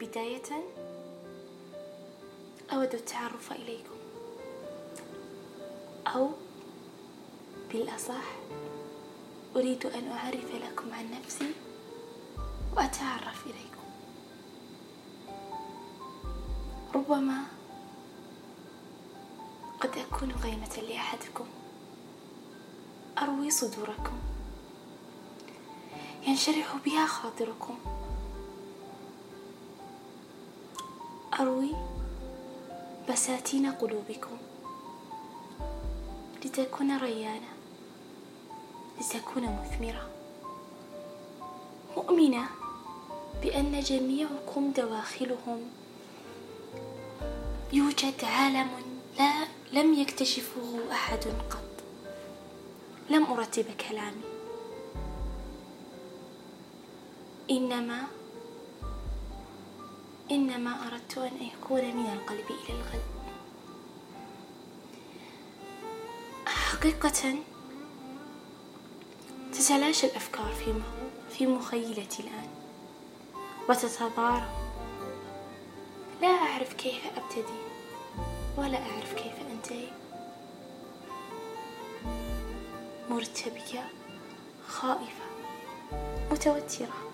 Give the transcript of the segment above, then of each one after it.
بداية أود التعرف إليكم. أو بالأصح أريد أن أعرف لكم عن نفسي وأتعرف إليكم. ربما قد أكون قيمة لأحدكم. أروي صدوركم. ينشرح بها خاطركم. أروي بساتين قلوبكم لتكون ريانة لتكون مثمرة. مؤمنة بأن جميعكم دواخلهم. يوجد عالم لا لم يكتشفه أحد قط. لم أرتب كلامي. إنما إنما أردت أن يكون من القلب إلى القلب حقيقة تتلاشى الأفكار في في مخيلتي الآن وتتضارب. لا أعرف كيف أبتدي ولا أعرف كيف أنتهي. مرتبكة خائفة متوترة.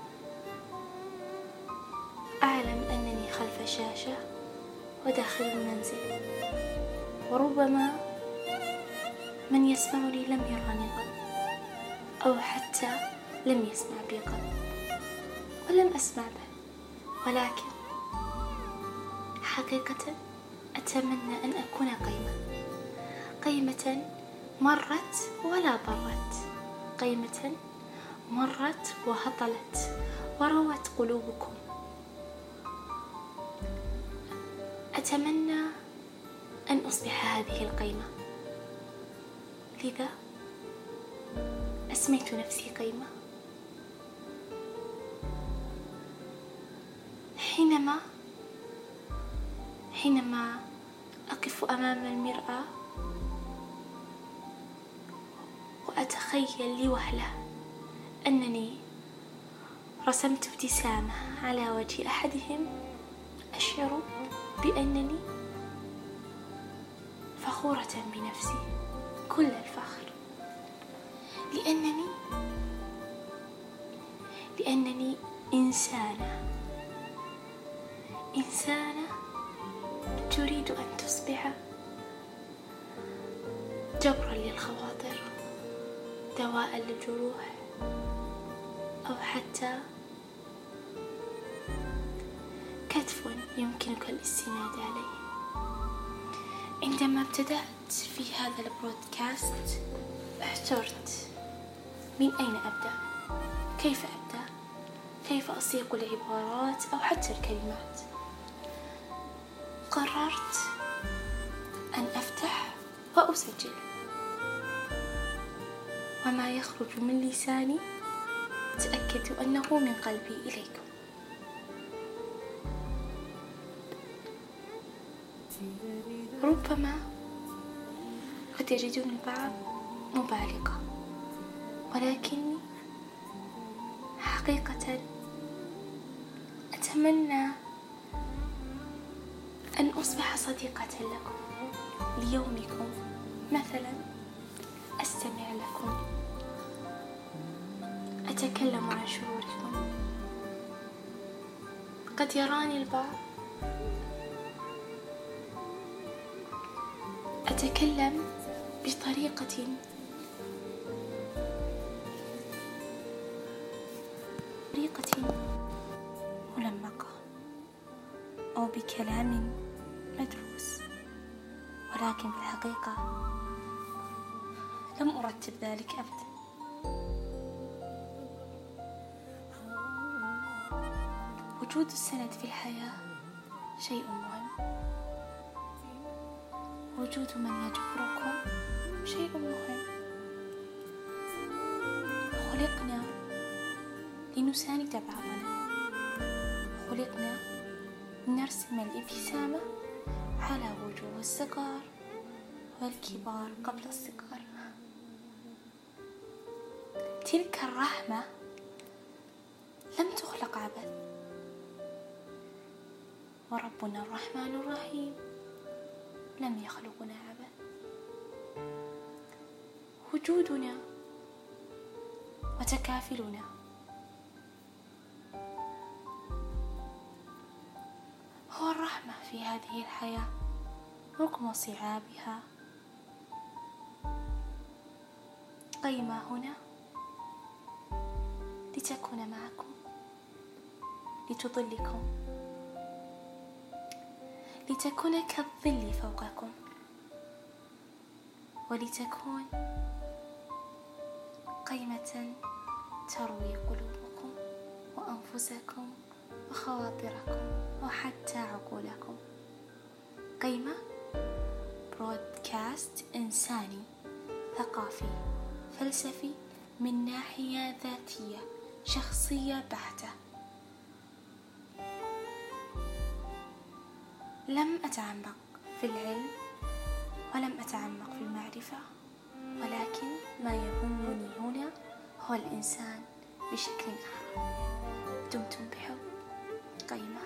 أعلم خلف شاشة وداخل المنزل. وربما من يسمعني لم يراني قط أو حتى لم يسمع بي قط. ولم أسمع به ولكن حقيقة أتمنى أن أكون قيمة. قيمة مرت ولا ضرت قيمة مرت وهطلت وروت قلوبكم. أتمنى أن أصبح هذه القيمة. لذا أسميت نفسي قيمة. حينما حينما أقف أمام المرآة وأتخيل لوهلة أنني رسمت ابتسامة على وجه أحدهم أشعر بأنني فخورة بنفسي كل الفخر. لأنني لأنني إنسانة. إنسانة تريد أن تصبح جبرا للخواطر دواء للجروح أو حتى كتف يمكنك الاستناد عليه. عندما ابتدأت في هذا البرودكاست احترت. من أين أبدأ؟ كيف أبدأ؟ كيف أصيغ العبارات أو حتى الكلمات؟ قررت أن أفتح وأسجل. وما يخرج من لساني تأكدوا أنه من قلبي إليكم. ربما قد يجدون البعض مبالغة ولكني حقيقة أتمنى أن أصبح صديقة لكم ليومكم. مثلا أستمع لكم. أتكلم عن شعوركم. قد يراني البعض أتكلم بطريقة طريقة ملمقة أو بكلام مدروس ولكن في الحقيقة لم أرتب ذلك أبدا. وجود السند في الحياة شيء مهم. وجود من يجبركم شيء مهم. خلقنا لنساند بعضنا. خلقنا لنرسم الابتسامة على وجوه الصغار والكبار قبل الصغار. تلك الرحمة لم تخلق عبث وربنا الرحمن الرحيم. لم يخلقنا عبث وجودنا وتكافلنا. هو الرحمة في هذه الحياة. رغم صعابها. قيمة هنا. لتكون معكم. لتظلكم لتكون كالظل فوقكم. ولتكون قيمة تروي قلوبكم وأنفسكم وخواطركم وحتى عقولكم. قيمة برودكاست إنساني ثقافي فلسفي من ناحية ذاتية شخصية بحتة. لم أتعمق في العلم ولم أتعمق في المعرفة ولكن ما يهمني هنا هو الإنسان بشكل آخر. دمتم بحب. قيمة.